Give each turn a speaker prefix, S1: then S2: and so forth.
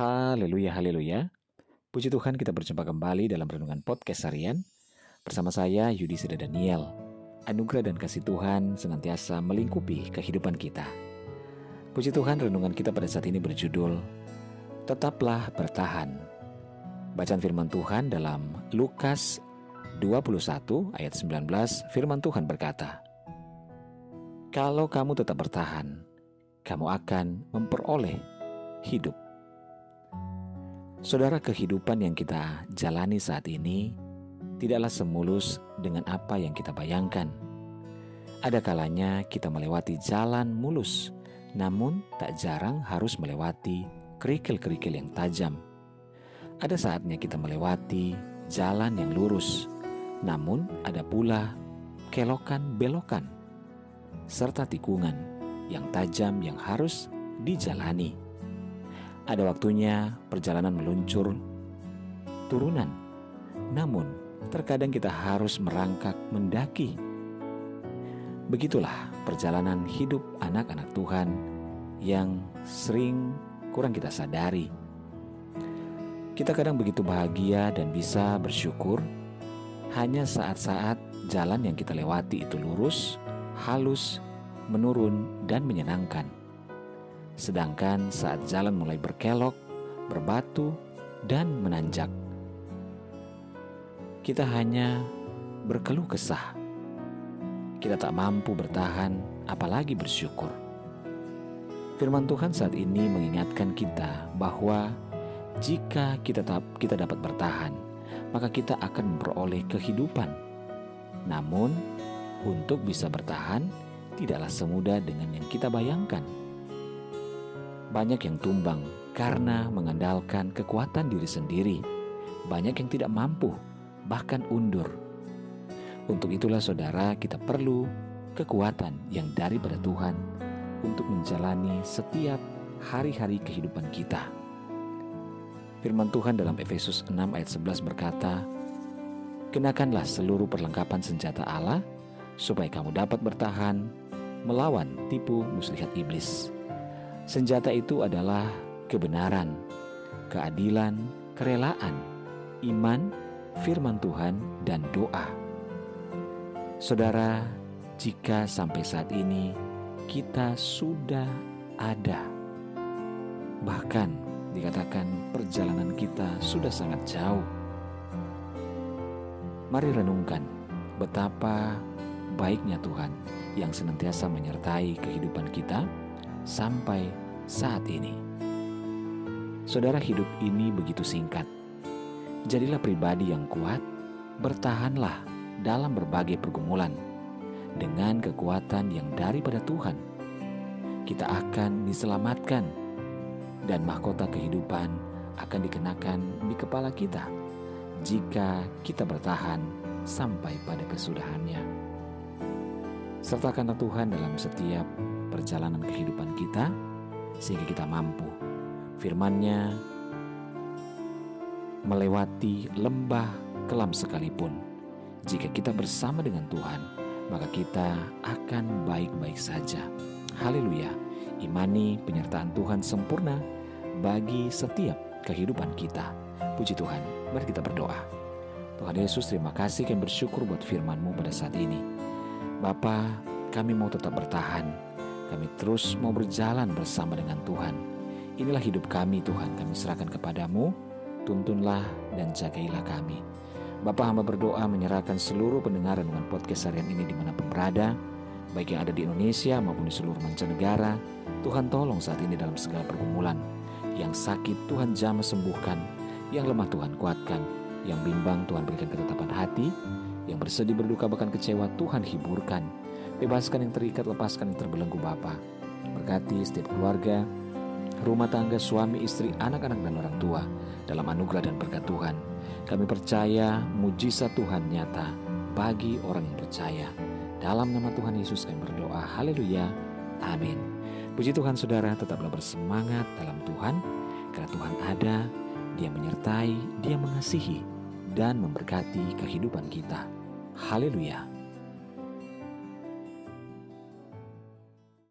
S1: Haleluya, haleluya. Puji Tuhan kita berjumpa kembali dalam Renungan Podcast Harian bersama saya Yudi Seda Daniel. Anugerah dan kasih Tuhan senantiasa melingkupi kehidupan kita. Puji Tuhan renungan kita pada saat ini berjudul Tetaplah Bertahan. Bacaan firman Tuhan dalam Lukas 21 ayat 19 firman Tuhan berkata, Kalau kamu tetap bertahan, kamu akan memperoleh hidup. Saudara, kehidupan yang kita jalani saat ini tidaklah semulus dengan apa yang kita bayangkan. Ada kalanya kita melewati jalan mulus, namun tak jarang harus melewati kerikil-kerikil yang tajam. Ada saatnya kita melewati jalan yang lurus, namun ada pula kelokan-belokan serta tikungan yang tajam yang harus dijalani. Ada waktunya perjalanan meluncur turunan, namun terkadang kita harus merangkak mendaki. Begitulah perjalanan hidup anak-anak Tuhan yang sering kurang kita sadari. Kita kadang begitu bahagia dan bisa bersyukur hanya saat-saat jalan yang kita lewati itu lurus, halus, menurun, dan menyenangkan. Sedangkan saat jalan mulai berkelok, berbatu, dan menanjak, kita hanya berkeluh kesah. Kita tak mampu bertahan, apalagi bersyukur. Firman Tuhan saat ini mengingatkan kita bahwa jika kita kita dapat bertahan, maka kita akan memperoleh kehidupan. Namun, untuk bisa bertahan tidaklah semudah dengan yang kita bayangkan banyak yang tumbang karena mengandalkan kekuatan diri sendiri. Banyak yang tidak mampu, bahkan undur. Untuk itulah saudara kita perlu kekuatan yang daripada Tuhan untuk menjalani setiap hari-hari kehidupan kita. Firman Tuhan dalam Efesus 6 ayat 11 berkata, Kenakanlah seluruh perlengkapan senjata Allah, supaya kamu dapat bertahan melawan tipu muslihat iblis. Senjata itu adalah kebenaran, keadilan, kerelaan, iman, firman Tuhan, dan doa. Saudara, jika sampai saat ini kita sudah ada, bahkan dikatakan perjalanan kita sudah sangat jauh, mari renungkan betapa baiknya Tuhan yang senantiasa menyertai kehidupan kita sampai saat ini. Saudara, hidup ini begitu singkat. Jadilah pribadi yang kuat, bertahanlah dalam berbagai pergumulan dengan kekuatan yang daripada Tuhan. Kita akan diselamatkan dan mahkota kehidupan akan dikenakan di kepala kita jika kita bertahan sampai pada kesudahannya. Sertakanlah Tuhan dalam setiap perjalanan kehidupan kita sehingga kita mampu. firman-Nya melewati lembah kelam sekalipun. Jika kita bersama dengan Tuhan maka kita akan baik-baik saja. Haleluya. Imani penyertaan Tuhan sempurna bagi setiap kehidupan kita. Puji Tuhan. Mari kita berdoa. Tuhan Yesus terima kasih. Kami bersyukur buat firman-Mu pada saat ini Bapa kami mau tetap bertahan kami terus mau berjalan bersama dengan Tuhan. Inilah hidup kami Tuhan, kami serahkan kepadamu, tuntunlah dan jagailah kami. Bapak hamba berdoa menyerahkan seluruh pendengaran dengan podcast harian ini di mana pun berada, baik yang ada di Indonesia maupun di seluruh mancanegara. Tuhan tolong saat ini dalam segala pergumulan. Yang sakit Tuhan jamah sembuhkan, yang lemah Tuhan kuatkan, yang bimbang Tuhan berikan ketetapan hati, yang bersedih berduka bahkan kecewa Tuhan hiburkan. Bebaskan yang terikat, lepaskan yang terbelenggu Bapa. Berkati setiap keluarga, rumah tangga, suami, istri, anak-anak dan orang tua dalam anugerah dan berkat Tuhan. Kami percaya mujizat Tuhan nyata bagi orang yang percaya. Dalam nama Tuhan Yesus kami berdoa. Haleluya. Amin. Puji Tuhan saudara tetaplah bersemangat dalam Tuhan. Karena Tuhan ada, dia menyertai, dia mengasihi, dan memberkati kehidupan kita. Haleluya.